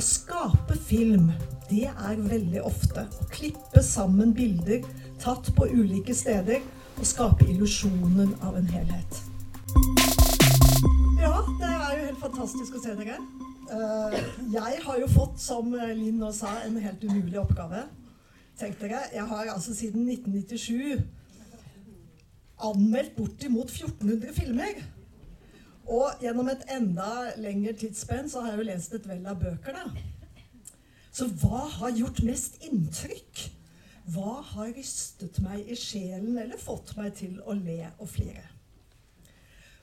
Å skape film, det er veldig ofte å klippe sammen bilder tatt på ulike steder og skape illusjonen av en helhet. Ja, det er jo helt fantastisk å se dere. Eh, jeg har jo fått, som Linn nå sa, en helt umulig oppgave. Tenk dere, jeg har altså siden 1997 anmeldt bortimot 1400 filmer. Og gjennom et enda lengre tidsspenn så har jeg jo lest et vell av bøker, da. Så hva har gjort mest inntrykk? Hva har rystet meg i sjelen eller fått meg til å le og flire?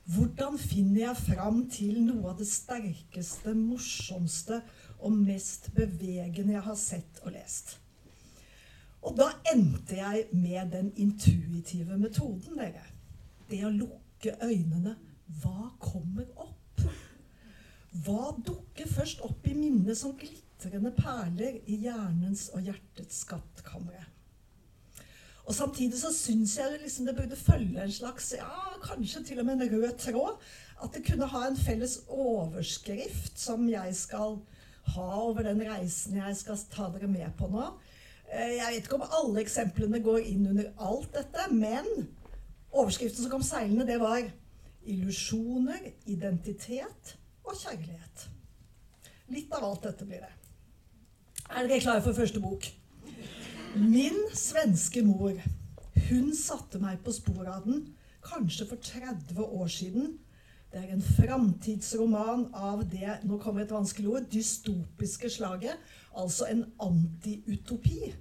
Hvordan finner jeg fram til noe av det sterkeste, morsomste og mest bevegende jeg har sett og lest? Og da endte jeg med den intuitive metoden, dere. Det å lukke øynene hva kommer opp? Hva dukker først opp i minnet som glitrende perler i hjernens og hjertets skattkamre? Og Samtidig så syns jeg liksom det burde følge en slags, ja, kanskje til og med en rød tråd. At det kunne ha en felles overskrift som jeg skal ha over den reisen jeg skal ta dere med på nå. Eh, jeg vet ikke om alle eksemplene går inn under alt dette, men overskriften som kom seilende, det var illusjoner, identitet og kjærlighet. Litt av alt dette blir det. Er dere klare for første bok? Min svenske mor, hun satte meg på sporet av den kanskje for 30 år siden. Det er en framtidsroman av det nå kommer et vanskelig ord, dystopiske slaget. Altså en antiutopi.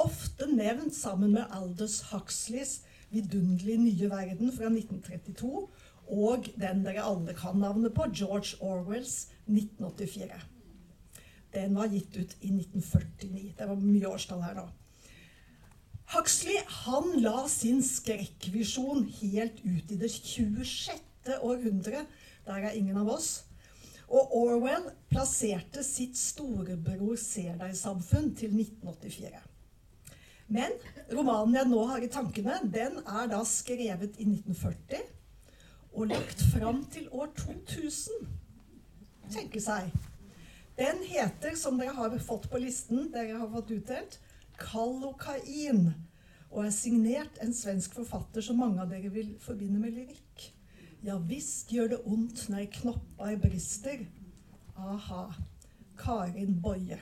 Ofte nevnt sammen med Aldous Huxleys vidunderlige nye verden fra 1932 og den dere alle kan navnet på, George Orwells 1984. Den var gitt ut i 1949. Det var mye årstall her da. Huxley han la sin skrekkvisjon helt ut i det 26. århundre. Der er ingen av oss. Og Orwell plasserte sitt storebror ser deg-samfunn til 1984. Men romanen jeg nå har i tankene, den er da skrevet i 1940 og lagt fram til år 2000. Tenke seg. Den heter, som dere har fått på listen, dere har fått utdelt, Kallokain. Og er signert en svensk forfatter som mange av dere vil forbinde med lyrikk. Ja visst gjør det ondt når knopper brister. Aha. Karin Boje.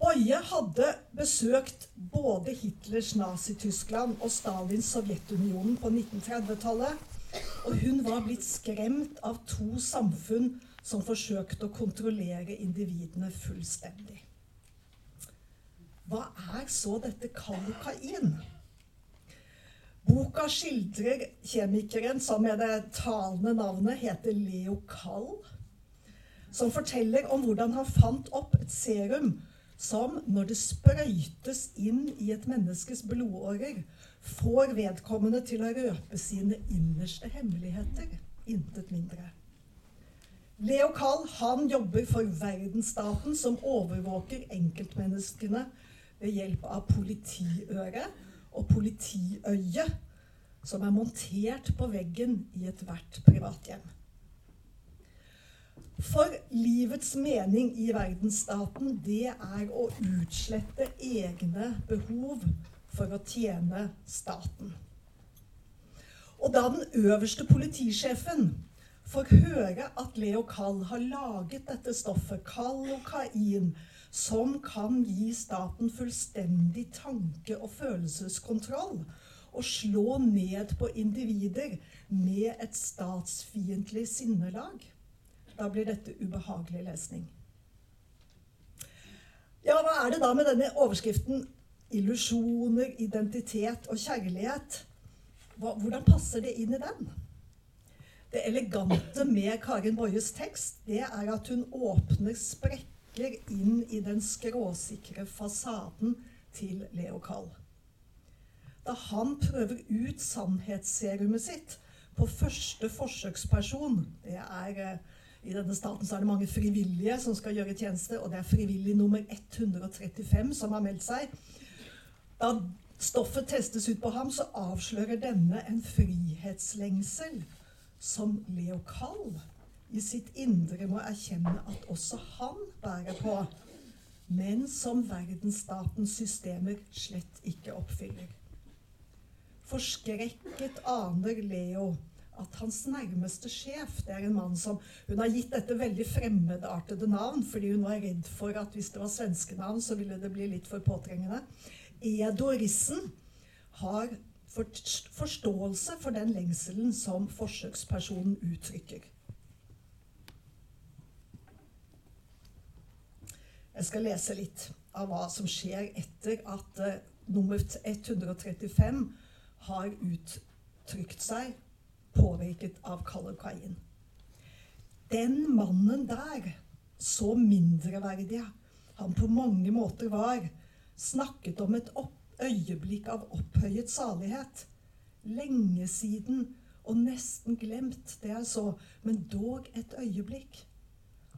Boje hadde besøkt både Hitlers Nazi-Tyskland og Stalins Sovjetunionen på 1930-tallet. Og hun var blitt skremt av to samfunn som forsøkte å kontrollere individene fullstendig. Hva er så dette kalukain? Boka skildrer kjemikeren som med det talende navnet heter Leo Kall, som forteller om hvordan han fant opp et serum som når det sprøytes inn i et menneskes blodårer, får vedkommende til å røpe sine innerste hemmeligheter. Intet mindre. Leo Kall han jobber for verdensstaten, som overvåker enkeltmenneskene ved hjelp av politiøre og politiøye, som er montert på veggen i ethvert privathjem. For livets mening i verdensstaten, det er å utslette egne behov for å tjene staten. Og da den øverste politisjefen får høre at Leo Kall har laget dette stoffet, kallokain, som kan gi staten fullstendig tanke- og følelseskontroll, og slå ned på individer med et statsfiendtlig sinnelag da blir dette ubehagelig lesning. Ja, hva er det da med denne overskriften 'Illusjoner, identitet og kjærlighet'? Hvordan passer det inn i den? Det elegante med Karin Boyes tekst, det er at hun åpner sprekker inn i den skråsikre fasaden til Leo Kall. Da han prøver ut sannhetsserumet sitt på første forsøksperson Det er eh, i denne staten så er det mange frivillige som skal gjøre tjeneste, og det er frivillig nummer 135 som har meldt seg. Da stoffet testes ut på ham, så avslører denne en frihetslengsel som Leo Kall i sitt indre må erkjenne at også han bærer på, men som verdensstatens systemer slett ikke oppfyller. Forskrekket aner Leo at hans nærmeste sjef det er en mann som Hun har gitt dette veldig fremmedartede navn fordi hun var redd for at hvis det var svenske navn, så ville det bli litt for påtrengende. Edorissen har forståelse for den lengselen som forsøkspersonen uttrykker. Jeg skal lese litt av hva som skjer etter at uh, nummer 135 har uttrykt seg påvirket av kallokain. Den mannen der, så mindreverdig han på mange måter var, snakket om et øyeblikk av opphøyet salighet. Lenge siden og nesten glemt det jeg så, men dog et øyeblikk.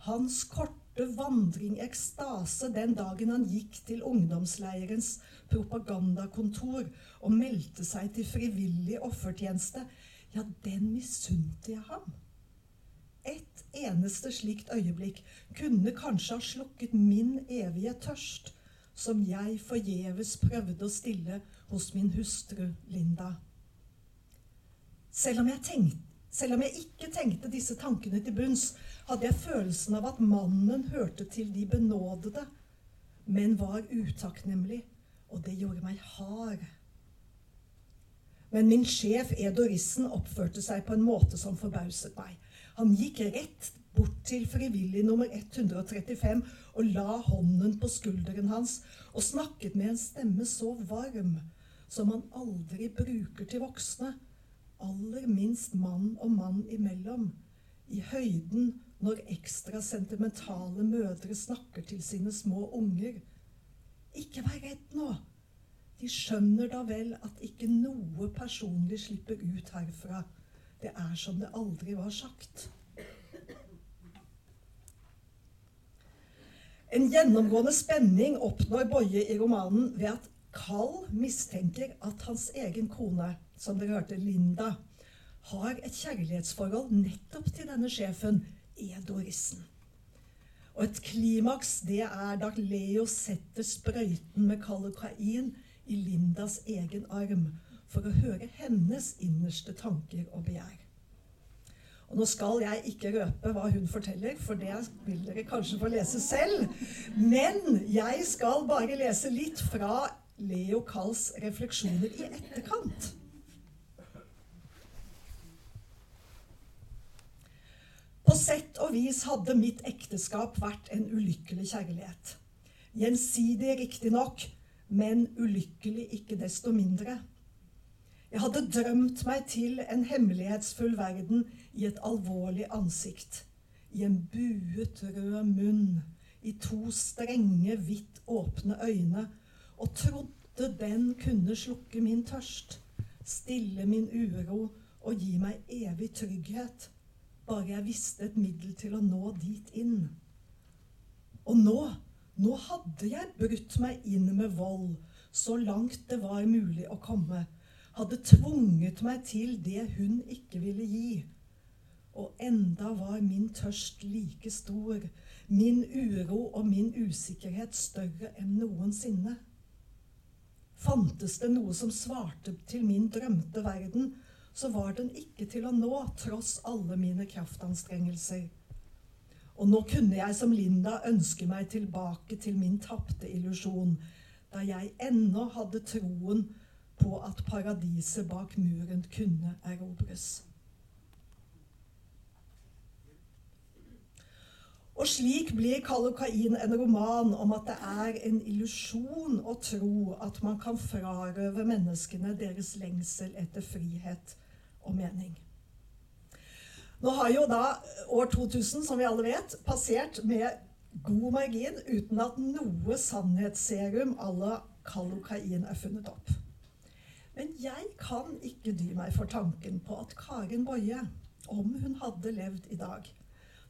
Hans korte vandring ekstase den dagen han gikk til ungdomsleirens propagandakontor og meldte seg til frivillig offertjeneste, ja, den misunte jeg ham. Et eneste slikt øyeblikk kunne kanskje ha slukket min evige tørst, som jeg forgjeves prøvde å stille hos min hustru Linda. Selv om, tenkte, selv om jeg ikke tenkte disse tankene til bunns, hadde jeg følelsen av at mannen hørte til de benådede, men var utakknemlig, og det gjorde meg hard. Men min sjef Edo Rissen oppførte seg på en måte som forbauset meg. Han gikk rett bort til frivillig nummer 135 og la hånden på skulderen hans og snakket med en stemme så varm som man aldri bruker til voksne, aller minst mann og mann imellom, i høyden når ekstra sentimentale mødre snakker til sine små unger. Ikke vær redd nå. De skjønner da vel at ikke noe personlig slipper ut herfra. Det er som det aldri var sagt. En gjennomgående spenning oppnår Boje i romanen ved at Carl mistenker at hans egen kone, som dere hørte, Linda, har et kjærlighetsforhold nettopp til denne sjefen, Edorissen. Og et klimaks det er da Leo setter sprøyten med kalokain i Lindas egen arm for å høre hennes innerste tanker og begjær. Og Nå skal jeg ikke røpe hva hun forteller, for det vil dere kanskje få lese selv. Men jeg skal bare lese litt fra Leo Kalls refleksjoner i etterkant. På sett og vis hadde mitt ekteskap vært en ulykkelig kjærlighet. Gjensidig, riktignok, men ulykkelig ikke desto mindre. Jeg hadde drømt meg til en hemmelighetsfull verden i et alvorlig ansikt, i en buet rød munn, i to strenge, vidt åpne øyne, og trodde den kunne slukke min tørst, stille min uro og gi meg evig trygghet, bare jeg visste et middel til å nå dit inn. Og nå nå hadde jeg brutt meg inn med vold så langt det var mulig å komme. Hadde tvunget meg til det hun ikke ville gi. Og enda var min tørst like stor, min uro og min usikkerhet større enn noensinne. Fantes det noe som svarte til min drømte verden, så var den ikke til å nå, tross alle mine kraftanstrengelser. Og nå kunne jeg som Linda ønske meg tilbake til min tapte illusjon, da jeg ennå hadde troen på at paradiset bak muren kunne erobres. Og slik blir Kallokain en roman om at det er en illusjon å tro at man kan frarøve menneskene deres lengsel etter frihet og mening. Nå har jo da år 2000, som vi alle vet, passert med god margin uten at noe sannhetsserum à la kalokain er funnet opp. Men jeg kan ikke dy meg for tanken på at Karin Boje, om hun hadde levd i dag,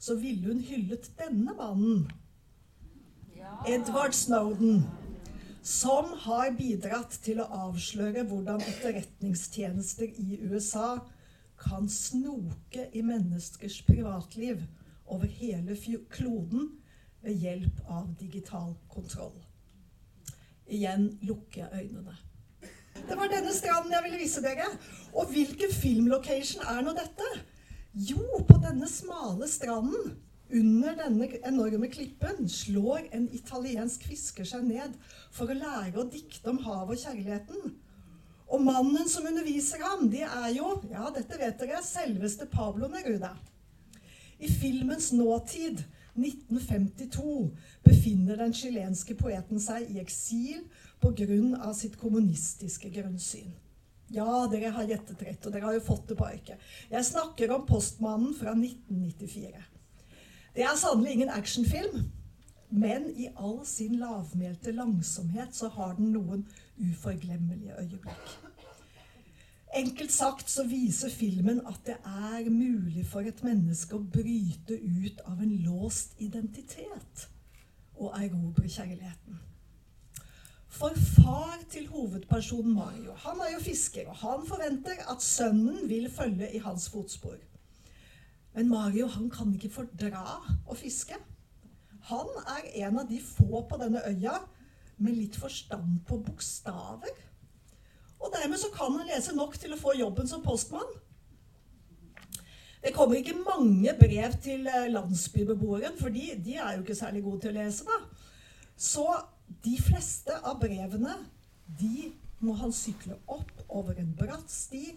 så ville hun hyllet denne mannen. Edward Snowden. Som har bidratt til å avsløre hvordan etterretningstjenester i USA kan snoke i menneskers privatliv over hele kloden ved hjelp av digital kontroll. Igjen lukker jeg øynene. Det var denne stranden jeg ville vise dere. Og hvilken filmlocation er nå dette? Jo, på denne smale stranden under denne enorme klippen slår en italiensk fisker seg ned for å lære å dikte om havet og kjærligheten. Og mannen som underviser ham, det er jo, ja, dette vet dere, selveste Pablo Neruda. I filmens nåtid, 1952, befinner den chilenske poeten seg i eksil pga. sitt kommunistiske grunnsyn. Ja, dere har gjettet rett, og dere har jo fått det på arket. Jeg snakker om 'Postmannen' fra 1994. Det er sannelig ingen actionfilm, men i all sin lavmælte langsomhet så har den noen uforglemmelige øyeblikk. Enkelt sagt så viser filmen at det er mulig for et menneske å bryte ut av en låst identitet og erobre kjærligheten. For far til hovedpersonen Mario han er jo fisker, og han forventer at sønnen vil følge i hans fotspor. Men Mario han kan ikke fordra å fiske. Han er en av de få på denne øya med litt forstand på bokstaver. Og dermed så kan han lese nok til å få jobben som postmann. Det kommer ikke mange brev til eh, landsbybeboeren, for de, er jo ikke særlig gode til å lese. da. Så de fleste av brevene de må han sykle opp over en bratt sti,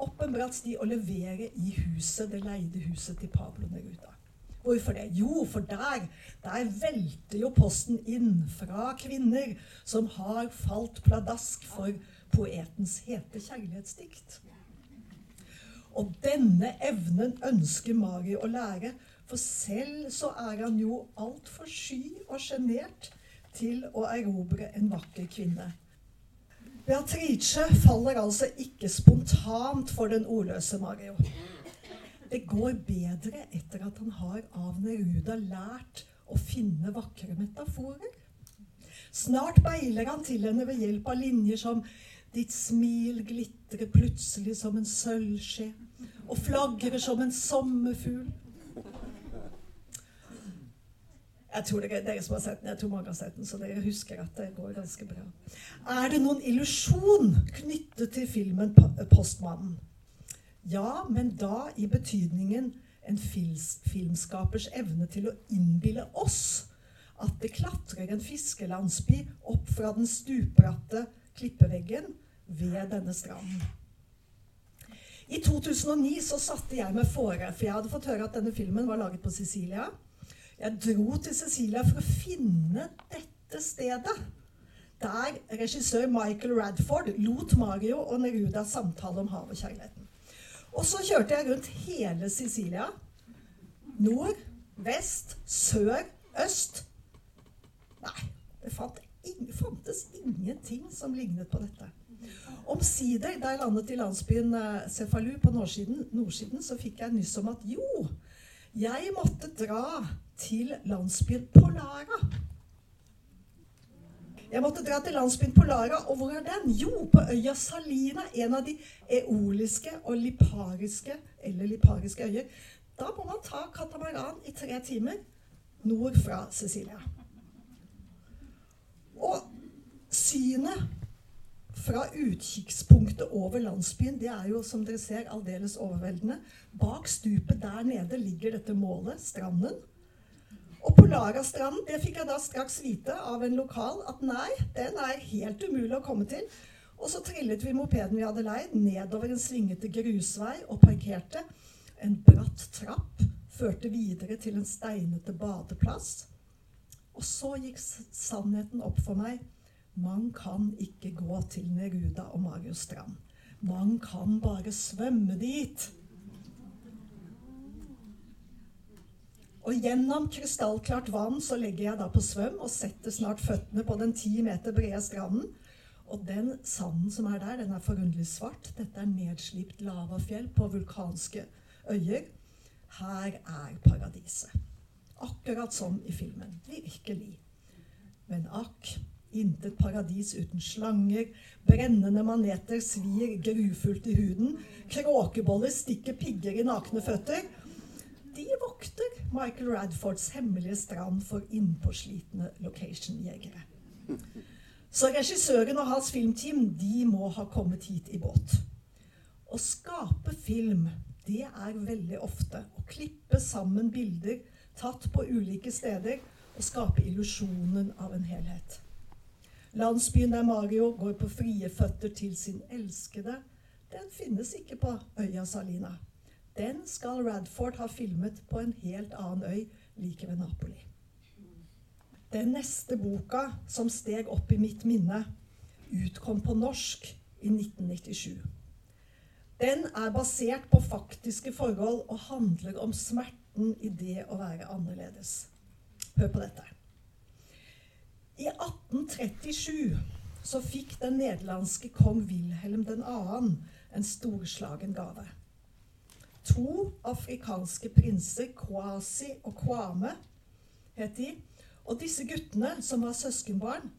opp en bratt sti og levere i huset, det leide huset til Pablo Neruda. Hvorfor det? Jo, for der, der velter jo posten inn fra kvinner som har falt pladask for poetens hete kjærlighetsdikt. Og denne evnen ønsker Mari å lære, for selv så er han jo altfor sky og sjenert til å erobre en vakker kvinne. Beatrice faller altså ikke spontant for den ordløse Mario. Det går bedre etter at han har av Neruda lært å finne vakre metaforer. Snart beiler han til henne ved hjelp av linjer som Ditt smil glitrer plutselig som en sølvskje og flagrer som en sommerfugl. Jeg tror dere, dere, som har sett den, jeg tror mange har sett den, så dere husker at det går ganske bra. Er det noen illusjon knyttet til filmen 'Postmannen'? Ja, men da i betydningen en filmskapers evne til å innbille oss at det klatrer en fiskelandsby opp fra den stupbratte klippeveggen ved denne stranden. I 2009 så satte jeg meg fore, for jeg hadde fått høre at denne filmen var laget på Sicilia. Jeg dro til Cecilia for å finne dette stedet. Der regissør Michael Radford lot Mario og Neruda samtale om hav og kjærligheten. Og så kjørte jeg rundt hele Sicilia. Nord, vest, sør, øst. Nei, det fant fantes ingenting som lignet på dette. Omsider, da jeg landet i landsbyen eh, Cefalu på nordsiden, nordsiden, så fikk jeg nyss om at jo, jeg måtte dra til landsbyen Polara. Jeg måtte dra til landsbyen Polara, og hvor er den? Jo, på øya Salina, en av de eoliske og lipariske, eller lipariske øyer. Da må man ta katamaran i tre timer nord fra Sicilia. Og synet fra utkikkspunktet over landsbyen, det er jo, som dere ser, aldeles overveldende. Bak stupet der nede ligger dette målet, stranden. Og Polarastranden, det fikk jeg da straks vite av en lokal at nei, den er helt umulig å komme til. Og så trillet vi mopeden vi hadde leid, nedover en svingete grusvei og parkerte. En bratt trapp førte videre til en steinete badeplass. Og så gikk sannheten opp for meg. Man kan ikke gå til Neruda og Marius Strand. Man kan bare svømme dit. Og gjennom krystallklart vann så legger jeg da på svøm og setter snart føttene på den ti meter brede stranden. Og den sanden som er der, den er forunderlig svart. Dette er nedslipt lavafjell på vulkanske øyer. Her er paradiset. Akkurat som i filmen. Virkelig. Men akk, Intet paradis uten slanger. Brennende maneter svir grufullt i huden. Kråkeboller stikker pigger i nakne føtter. De vokter Michael Radfords hemmelige strand for innpåslitne location-jegere. Så regissøren og hans filmteam de må ha kommet hit i båt. Å skape film, det er veldig ofte å klippe sammen bilder tatt på ulike steder og skape illusjonen av en helhet. Landsbyen der Mario går på frie føtter til sin elskede, den finnes ikke på øya Salina. Den skal Radford ha filmet på en helt annen øy like ved Napoli. Den neste boka som steg opp i mitt minne, utkom på norsk i 1997. Den er basert på faktiske forhold og handler om smerten i det å være annerledes. Hør på dette. I 1837 så fikk den nederlandske kong Wilhelm 2. en storslagen gave. To afrikanske prinser, Kwasi og Kwame, het de. Og disse guttene, som var søskenbarn,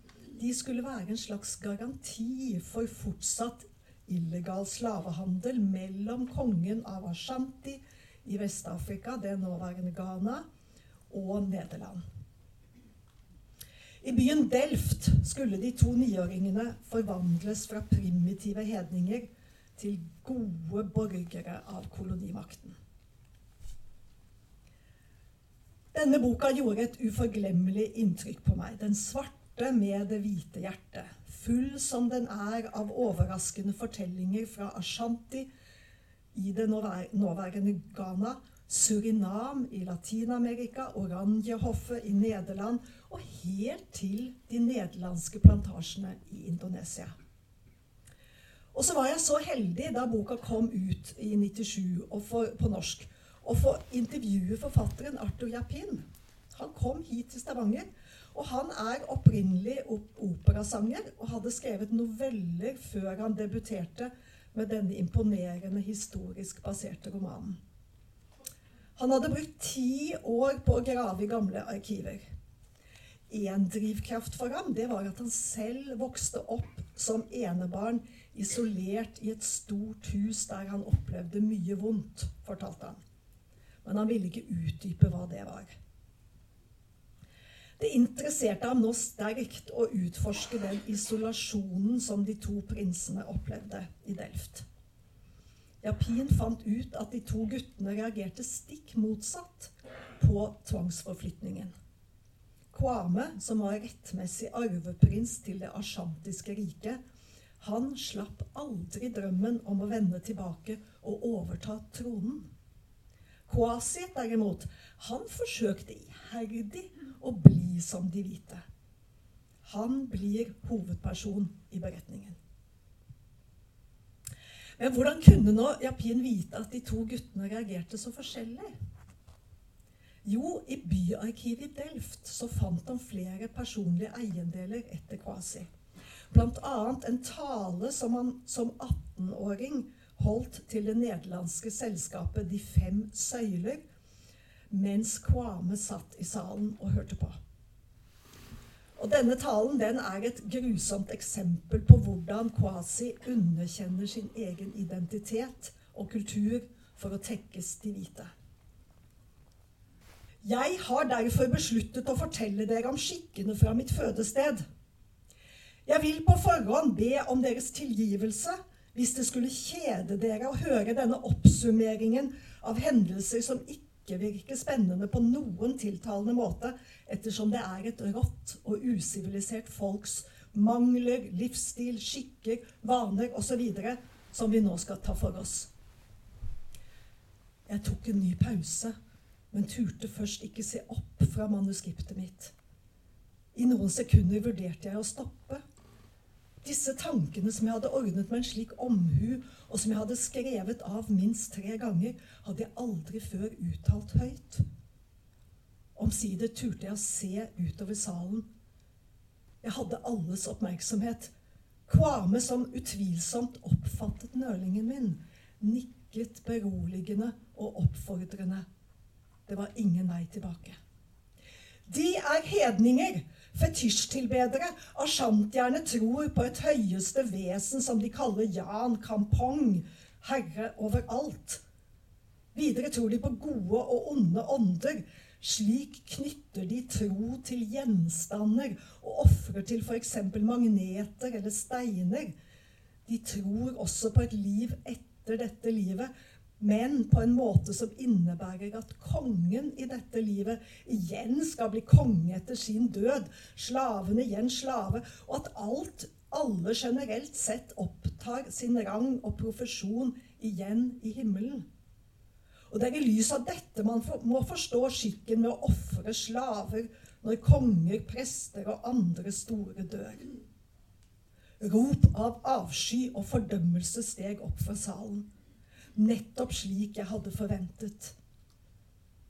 de skulle være en slags garanti for fortsatt illegal slavehandel mellom kongen av Ashanti i Vest-Afrika, det nåværende Ghana, og Nederland. I byen Delft skulle de to niåringene forvandles fra primitive hedninger til gode borgere av kolonimakten. Denne boka gjorde et uforglemmelig inntrykk på meg. Den svarte med det hvite hjertet. Full som den er av overraskende fortellinger fra Ashanti i det nåværende Ghana, Surinam i Latin-Amerika, Oranjehoffet i Nederland og helt til de nederlandske plantasjene i Indonesia. Og så var jeg så heldig da boka kom ut i 97 for, på norsk, å få intervjue forfatteren Arthur Japin. Han kom hit til Stavanger. Og han er opprinnelig operasanger og hadde skrevet noveller før han debuterte med denne imponerende historisk baserte romanen. Han hadde brukt ti år på å grave i gamle arkiver én drivkraft for ham, det var at han selv vokste opp som enebarn, isolert i et stort hus der han opplevde mye vondt, fortalte han. Men han ville ikke utdype hva det var. Det interesserte ham nå sterkt å utforske den isolasjonen som de to prinsene opplevde i Delft. Japin fant ut at de to guttene reagerte stikk motsatt på tvangsforflytningen. Kwame, som var rettmessig arveprins til det asjantiske riket, han slapp aldri drømmen om å vende tilbake og overta tronen. Kwasi, derimot, han forsøkte iherdig å bli som de hvite. Han blir hovedperson i beretningen. Men hvordan kunne nå Japin vite at de to guttene reagerte så forskjellig? Jo, i byarkivet i Delft så fant han flere personlige eiendeler etter Kvasi. Bl.a. en tale som han som 18-åring holdt til det nederlandske selskapet De fem søyler, mens Kwame satt i salen og hørte på. Og Denne talen den er et grusomt eksempel på hvordan Kwasi underkjenner sin egen identitet og kultur for å tekkes de hvite. Jeg har derfor besluttet å fortelle dere om skikkene fra mitt fødested. Jeg vil på forhånd be om deres tilgivelse hvis det skulle kjede dere å høre denne oppsummeringen av hendelser som ikke virker spennende på noen tiltalende måte, ettersom det er et rått og usivilisert folks mangler, livsstil, skikker, vaner osv. som vi nå skal ta for oss. Jeg tok en ny pause men turte først ikke se opp fra manuskriptet mitt. I noen sekunder vurderte jeg å stoppe. Disse tankene som jeg hadde ordnet med en slik omhu, og som jeg hadde skrevet av minst tre ganger, hadde jeg aldri før uttalt høyt. Omsider turte jeg å se utover salen. Jeg hadde alles oppmerksomhet. Kvame, som utvilsomt oppfattet nølingen min, nikket beroligende og oppfordrende. Det var ingen vei tilbake. De er hedninger, Fetisjtilbedere ashantierne tror på et høyeste vesen som de kaller Jan Kampong, herre over alt. Videre tror de på gode og onde ånder. Slik knytter de tro til gjenstander og ofrer til f.eks. magneter eller steiner. De tror også på et liv etter dette livet, men på en måte som innebærer at kongen i dette livet igjen skal bli konge etter sin død, slaven igjen slave, og at alt, alle generelt sett opptar sin rang og profesjon igjen i himmelen. Og det er i lys av dette man må forstå skikken med å ofre slaver når konger, prester og andre store dør. Rop av avsky og fordømmelse steg opp fra salen nettopp slik jeg hadde forventet.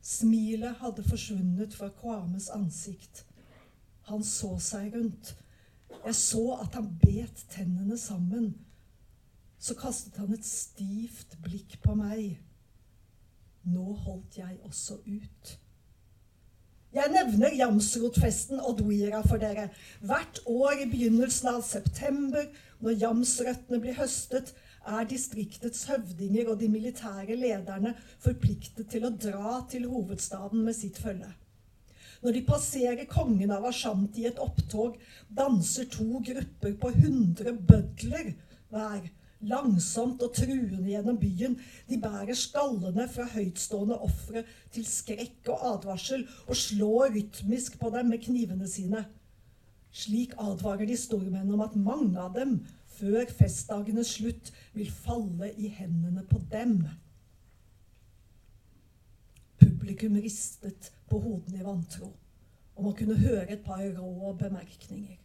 Smilet hadde forsvunnet fra Kwames ansikt. Han så seg rundt. Jeg så at han bet tennene sammen. Så kastet han et stivt blikk på meg. Nå holdt jeg også ut. Jeg nevner jamsrotfesten Odwira for dere. Hvert år i begynnelsen av september, når jamsrøttene blir høstet, er distriktets høvdinger og de militære lederne forpliktet til å dra til hovedstaden med sitt følge. Når de passerer kongen av Ashanti i et opptog, danser to grupper på 100 bødler hver, langsomt og truende gjennom byen. De bærer skallene fra høytstående ofre til skrekk og advarsel og slår rytmisk på dem med knivene sine. Slik advarer de stormenn om at mange av dem før festdagenes slutt vil falle i hendene på dem. Publikum ristet på hodene i vantro, og man kunne høre et par rå bemerkninger.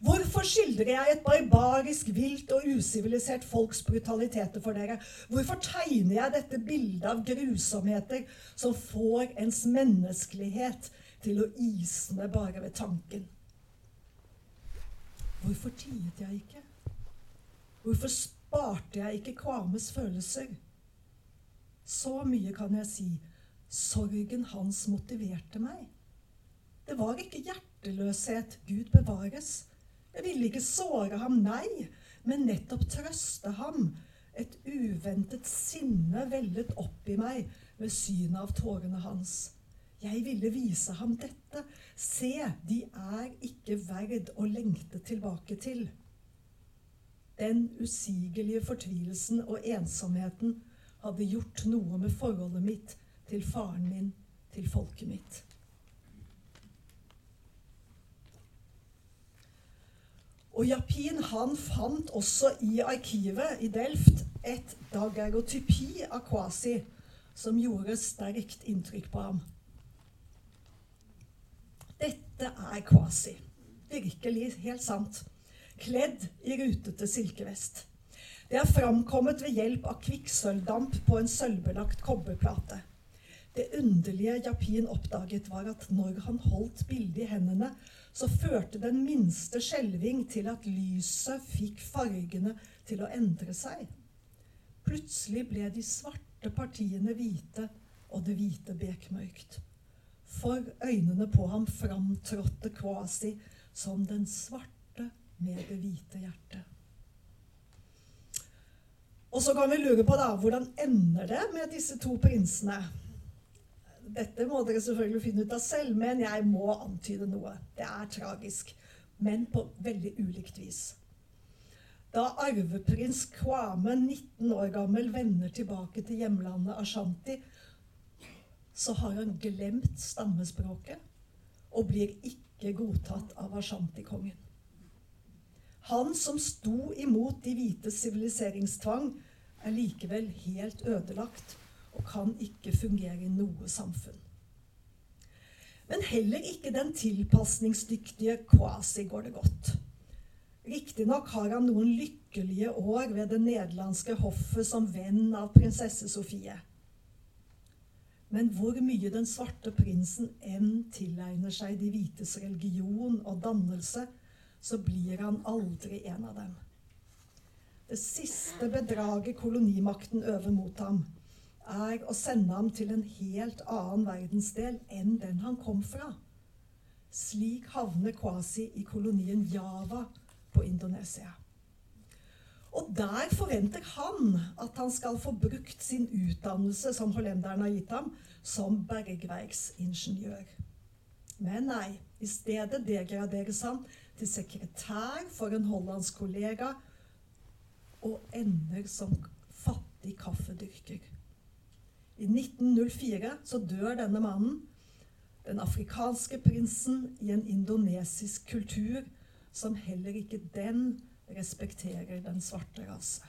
Hvorfor skildrer jeg et barbarisk, vilt og usivilisert folks brutaliteter for dere? Hvorfor tegner jeg dette bildet av grusomheter som får ens menneskelighet til å isne bare ved tanken? Hvorfor tiet jeg ikke? Hvorfor sparte jeg ikke Kvames følelser? Så mye kan jeg si. Sorgen hans motiverte meg. Det var ikke hjerteløshet. Gud bevares. Jeg ville ikke såre ham, nei, men nettopp trøste ham. Et uventet sinne vellet opp i meg ved synet av tårene hans. Jeg ville vise ham dette. Se, de er ikke verd å lengte tilbake til. Den usigelige fortvilelsen og ensomheten hadde gjort noe med forholdet mitt til faren min, til folket mitt. Og Japin han fant også i arkivet i Delft et dagerotypi av Kwasi som gjorde sterkt inntrykk på ham. Dette er quasi, Virkelig helt sant. Kledd i rutete silkevest. Det er framkommet ved hjelp av kvikksølvdamp på en sølvbelagt kobberplate. Det underlige Japin oppdaget, var at når han holdt bildet i hendene, så førte den minste skjelving til at lyset fikk fargene til å endre seg. Plutselig ble de svarte partiene hvite, og det hvite bekmørkt. For øynene på ham framtrådte Kwasi som den svarte med det hvite hjertet. Og så kan vi lure på da, hvordan ender det med disse to prinsene? Dette må dere selvfølgelig finne ut av selv, men jeg må antyde noe. Det er tragisk, men på veldig ulikt vis. Da arveprins Kwame, 19 år gammel, vender tilbake til hjemlandet Ashanti, så har han glemt stammespråket og blir ikke godtatt av Ashanti-kongen. Han som sto imot de hvites siviliseringstvang, er likevel helt ødelagt og kan ikke fungere i noe samfunn. Men heller ikke den tilpasningsdyktige Kwasi går det godt. Riktignok har han noen lykkelige år ved det nederlandske hoffet som venn av prinsesse Sofie. Men hvor mye den svarte prinsen enn tilegner seg de hvites religion og dannelse, så blir han aldri en av dem. Det siste bedraget kolonimakten øver mot ham, er å sende ham til en helt annen verdensdel enn den han kom fra. Slik havner Kwasi i kolonien Java på Indonesia. Og der forventer han at han skal få brukt sin utdannelse som hollenderen har gitt ham, som bergverksingeniør. Men nei, i stedet degraderes han til sekretær for en hollandsk kollega og ender som fattig kaffedyrker. I 1904 så dør denne mannen, den afrikanske prinsen, i en indonesisk kultur som heller ikke den respekterer den svarte rase.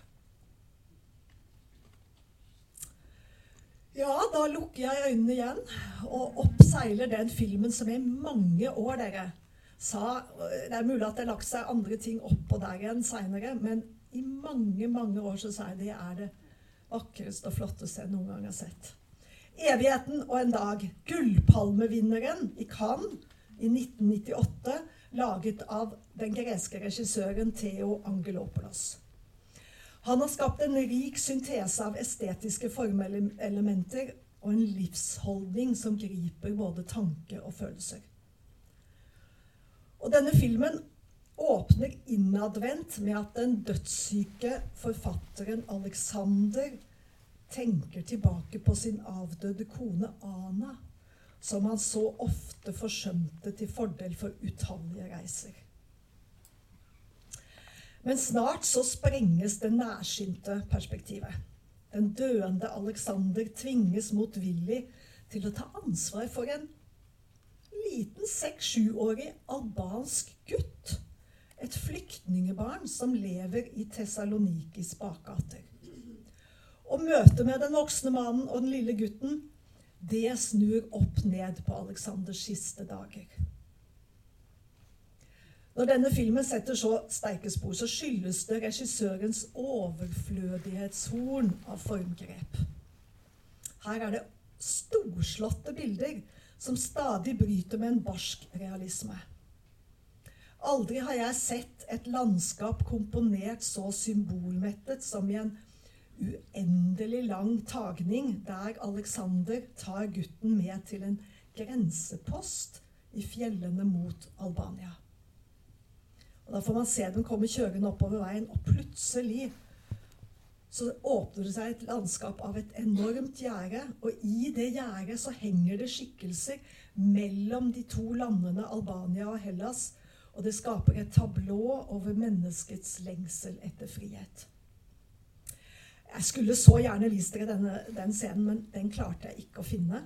Ja, da lukker jeg øynene igjen og oppseiler den filmen som i mange år dere sa Det er mulig at det har lagt seg andre ting oppå der igjen seinere, men i mange, mange år så sa jeg det er det vakreste og flotteste jeg noen gang har sett. 'Evigheten og en dag'. Gullpalmevinneren i Cannes i 1998, laget av den greske regissøren Theo Angelopoulos. Han har skapt en rik syntese av estetiske formelementer og en livsholdning som griper både tanke og følelser. Og denne filmen åpner innadvendt med at den dødssyke forfatteren Alexander tenker tilbake på sin avdøde kone Ana, som han så ofte forsømte til fordel for utallige reiser. Men snart så sprenges det nærsynte perspektivet. Den døende Alexander tvinges motvillig til å ta ansvar for en liten seks-sjuårig albansk gutt. Et flyktningebarn som lever i Tessalonikis bakgater. Og møtet med den voksne mannen og den lille gutten, det snur opp ned på Aleksanders siste dager. Når denne filmen setter så sterke spor, så skyldes det regissørens overflødighetshorn av formgrep. Her er det storslåtte bilder som stadig bryter med en barsk realisme. Aldri har jeg sett et landskap komponert så symbolmettet som i en uendelig lang tagning der Alexander tar gutten med til en grensepost i fjellene mot Albania. Og Da får man se dem komme kjørende oppover veien, og plutselig så åpner det seg et landskap av et enormt gjerde. Og i det gjerdet så henger det skikkelser mellom de to landene Albania og Hellas. Og det skaper et tablå over menneskets lengsel etter frihet. Jeg skulle så gjerne vist dere denne, den scenen, men den klarte jeg ikke å finne.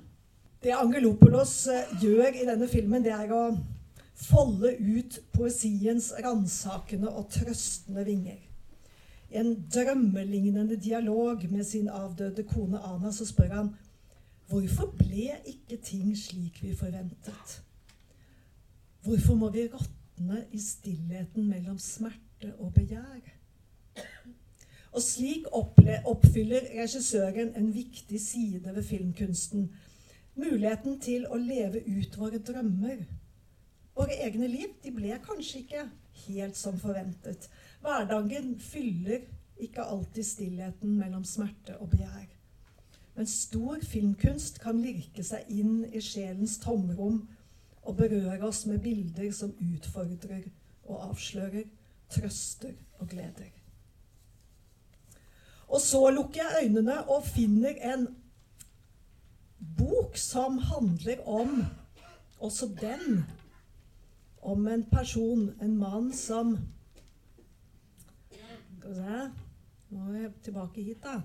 Det Angelopolos eh, gjør i denne filmen, det er å folde ut poesiens ransakende og trøstende vinger. I en drømmelignende dialog med sin avdøde kone Ana så spør han hvorfor ble ikke ting slik vi forventet? Hvorfor må vi råtne i stillheten mellom smerte og begjær? Og slik oppfyller regissøren en viktig side ved filmkunsten. Muligheten til å leve ut våre drømmer Våre egne liv de ble kanskje ikke helt som forventet. Hverdagen fyller ikke alltid stillheten mellom smerte og begjær. Men stor filmkunst kan lirke seg inn i sjelens tomrom og berøre oss med bilder som utfordrer og avslører, trøster og gleder. Og så lukker jeg øynene og finner en bok som handler om også den om en person, en mann som Skal vi se Nå er jeg tilbake hit, da.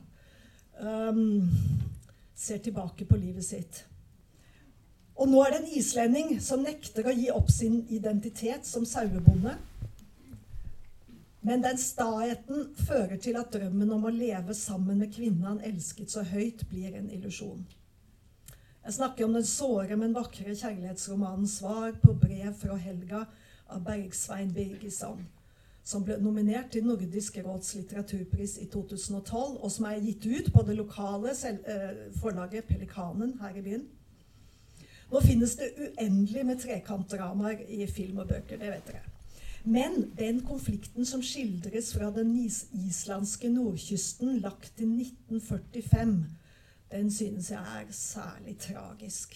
Um, ser tilbake på livet sitt. Og nå er det en islending som nekter å gi opp sin identitet som sauebonde. Men den staheten fører til at drømmen om å leve sammen med kvinnen han elsket så høyt, blir en illusjon. Jeg snakker om den såre, men vakre kjærlighetsromanen 'Svar på brev fra Helga' av Bergsvein Birgisson, som ble nominert til Nordisk råds litteraturpris i 2012, og som er gitt ut på det lokale eh, forlaget Pelikanen her i byen. Nå finnes det uendelig med trekantdramaer i film og bøker, det vet dere. Men den konflikten som skildres fra den islandske nordkysten lagt til 1945 den synes jeg er særlig tragisk.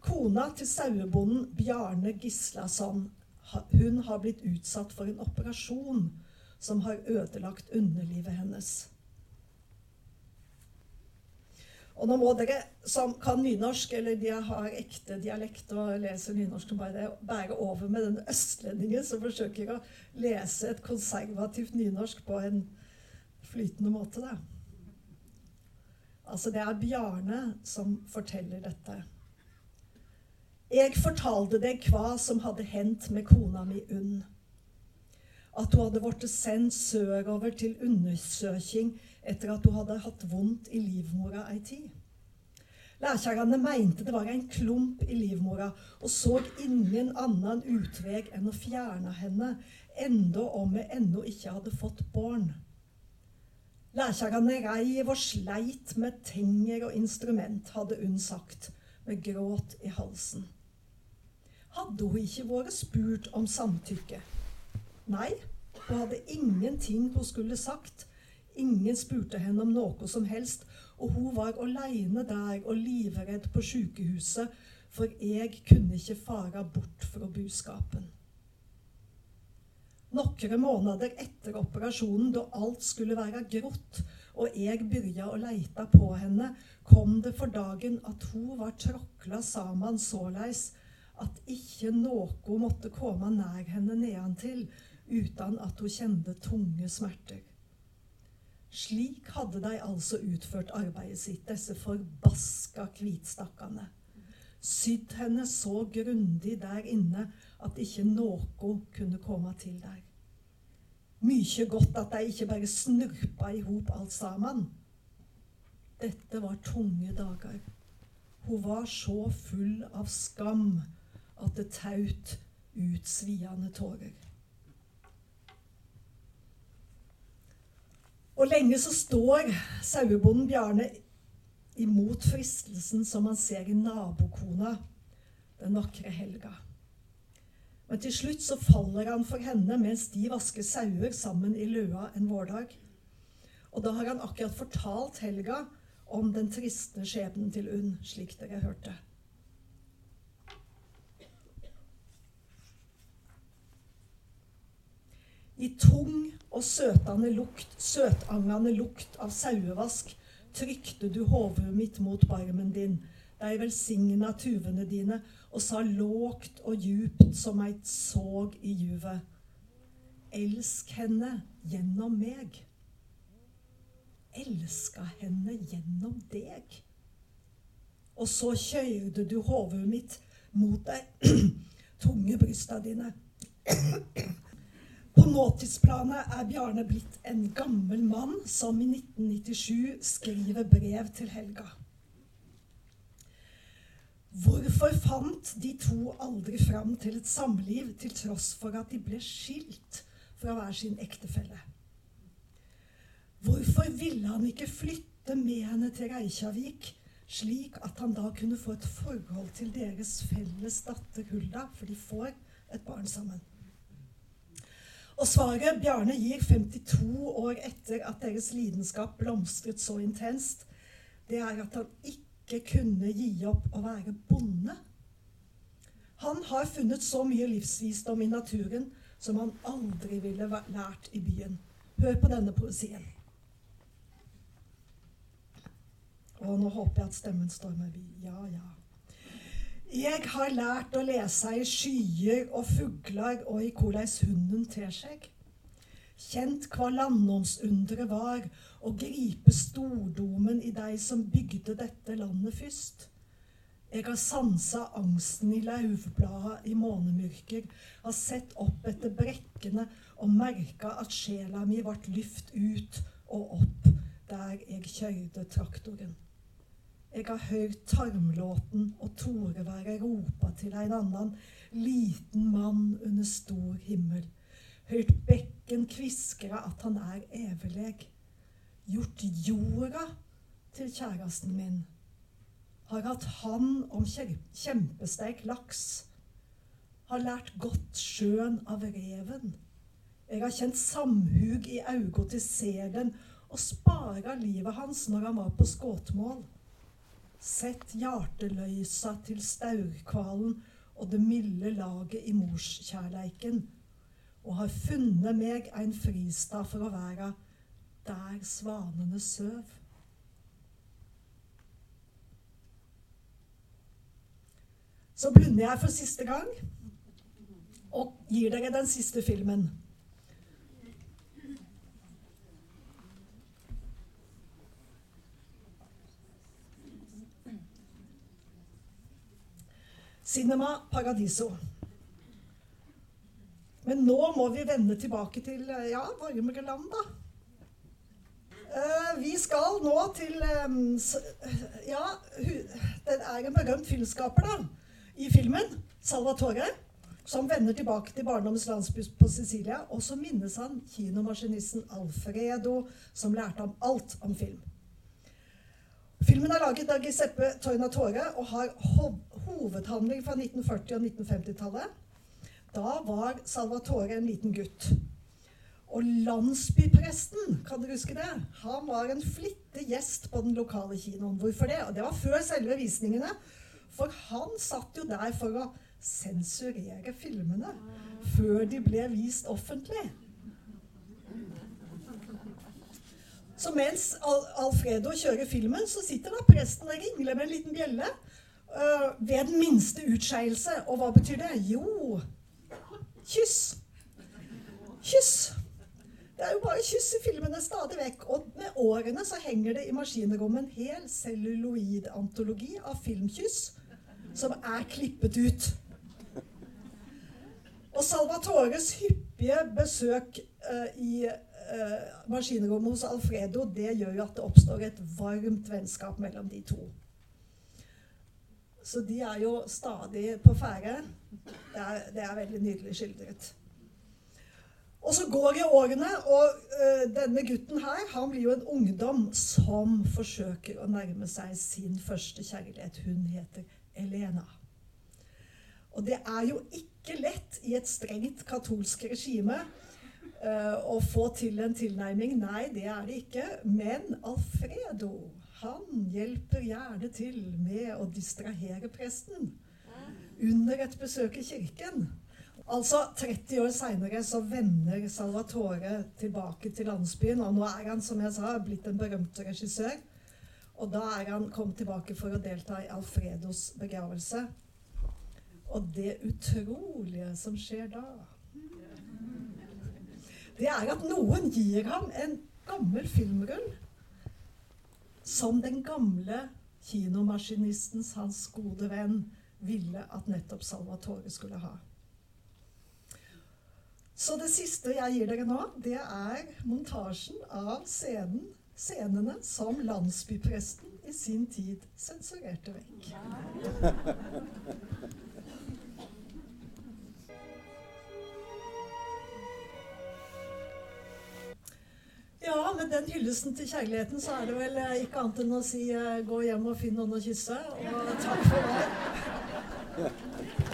Kona til sauebonden Bjarne Gislason hun har blitt utsatt for en operasjon som har ødelagt underlivet hennes. Og nå må dere som kan nynorsk, eller de har ekte dialekt og leser nynorsk, bare bære over med den østlendingen som forsøker å lese et konservativt nynorsk på en flytende måte. Da. Altså, det er Bjarne som forteller dette. Jeg fortalte deg hva som hadde hendt med kona mi Unn. At hun hadde blitt sendt sørover til undersøking etter at hun hadde hatt vondt i livmora ei tid. Lærkjerrene mente det var en klump i livmora, og så ingen annen utvei enn å fjerne henne, enda om vi ennå ikke hadde fått barn. Lærkjerrene reiv og sleit med tenger og instrument, hadde hun sagt, med gråt i halsen. Hadde hun ikke vært spurt om samtykke? Nei, hun hadde ingenting hun skulle sagt. Ingen spurte henne om noe som helst, og hun var aleine der og livredd på sjukehuset, for jeg kunne ikke fara bort fra buskapen. Noen måneder etter operasjonen, da alt skulle være grått, og jeg begynte å leite på henne, kom det for dagen at hun var tråkla sammen såleis at ikke noe måtte komme nær henne nedantil uten at hun kjente tunge smerter. Slik hadde de altså utført arbeidet sitt, disse forbaska hvitstakkene. Sydd henne så grundig der inne at ikke noe kunne komme til der. Mykje godt at de ikke bare snurpa i hop alt sammen. Dette var tunge dager. Hun var så full av skam at det taut ut sviende tårer. Og lenge så står sauebonden Bjarne imot fristelsen som han ser i nabokona, den vakre Helga. Men til slutt så faller han for henne mens de vasker sauer sammen i løa en vårdag. Og da har han akkurat fortalt Helga om den triste skjebnen til Unn, slik dere hørte. I tung og søtande lukt, søtangende lukt av sauevask trykte du hovudet mitt mot barmen din, dei velsigna tuvene dine, og sa lågt og djupt som eit såg i juvet. Elsk henne gjennom meg. Elska henne gjennom deg. Og så køyrde du hovudet mitt mot dei tunge brysta dine. På nåtidsplanet er Bjarne blitt en gammel mann som i 1997 skriver brev til Helga. Hvorfor fant de to aldri fram til et samliv, til tross for at de ble skilt fra hver sin ektefelle? Hvorfor ville han ikke flytte med henne til Reykjavik, slik at han da kunne få et forhold til deres felles datter Hulda, for de får et barn sammen? Og svaret Bjarne gir 52 år etter at deres lidenskap blomstret så intenst, det er at han ikke kunne gi opp å være bonde. Han har funnet så mye livsvisdom i naturen som han aldri ville lært i byen. Hør på denne poesien. Og nå håper jeg at stemmen står med. Ja, ja. Jeg har lært å lese i skyer og fugler og i hvordan hunden ter seg. Kjent hva landåndsunderet var, og gripe stordomen i de som bygde dette landet først. Jeg har sansa angsten i lauvblada i månemyrker, har sett opp etter brekkene og merka at sjela mi vart lyft ut og opp der jeg kjørte traktoren. Jeg har hørt tarmlåten og toreværet ropa til en annan, liten mann under stor himmel. Hørt bekken kviskra at han er eveleg. Gjort jorda til kjæresten min. Har hatt han om kjempesteik laks. Har lært godt sjøen av reven. Jeg har kjent samhug i auga til selen og spara livet hans når han var på skåtmål. Sett hjarteløysa til staurkvalen og det milde laget i morskjærleiken, og har funnet meg ein fristad for å være der svanene søv. Så blunder jeg for siste gang og gir dere den siste filmen. Cinema Paradiso. Men nå må vi vende tilbake til ja, varmere land, da. Uh, vi skal nå til um, Ja, det er en berømt filmskaper da, i filmen. Salvatore. Som vender tilbake til barndommens landsby på Sicilia. Og så minnes han kinomaskinisten Alfredo, som lærte ham alt om film. Filmen er laget av Giseppe Tornatore og har hovedhandling fra 1940- og 1950-tallet. Da var Salvatore en liten gutt. Og landsbypresten, kan dere huske det? Han var en flittig gjest på den lokale kinoen. Hvorfor det? Og det var før selve visningene. For han satt jo der for å sensurere filmene før de ble vist offentlig. Så mens Al Alfredo kjører filmen, så sitter da presten og ringler med en liten bjelle uh, ved den minste utskeielse. Og hva betyr det? Jo, kyss. Kyss. Det er jo bare kyss i filmene stadig vekk. Og med årene så henger det i maskinrommet en hel celluloid-antologi av filmkyss som er klippet ut. Og Salvatores hyppige besøk uh, i uh, maskinrommet hos Alfredo det gjør jo at det oppstår et varmt vennskap mellom de to. Så de er jo stadig på ferde. Det det er veldig nydelig skildret. Og så går jo årene, og uh, denne gutten her han blir jo en ungdom som forsøker å nærme seg sin første kjærlighet. Hun heter Elena. Og det er jo ikke lett i et strengt katolsk regime uh, å få til en tilnærming. Nei, det er det ikke. Men Alfredo han hjelper gjerne til med å distrahere presten under et besøk i kirken. Altså 30 år seinere så vender Salvatore tilbake til landsbyen. Og nå er han, som jeg sa, blitt en berømt regissør. Og da er han kommet tilbake for å delta i Alfredos begravelse. Og det utrolige som skjer da, det er at noen gir ham en gammel filmrull som den gamle kinomaskinistens, hans gode venn, ville at nettopp Salvatore skulle ha. Så det siste jeg gir dere nå, det er montasjen av scenen, scenene som landsbypresten i sin tid sensurerte vekk. Ja, med den hyllesten til kjærligheten så er det vel eh, ikke annet enn å si uh, gå hjem og finn noen å kysse. Og takk for meg.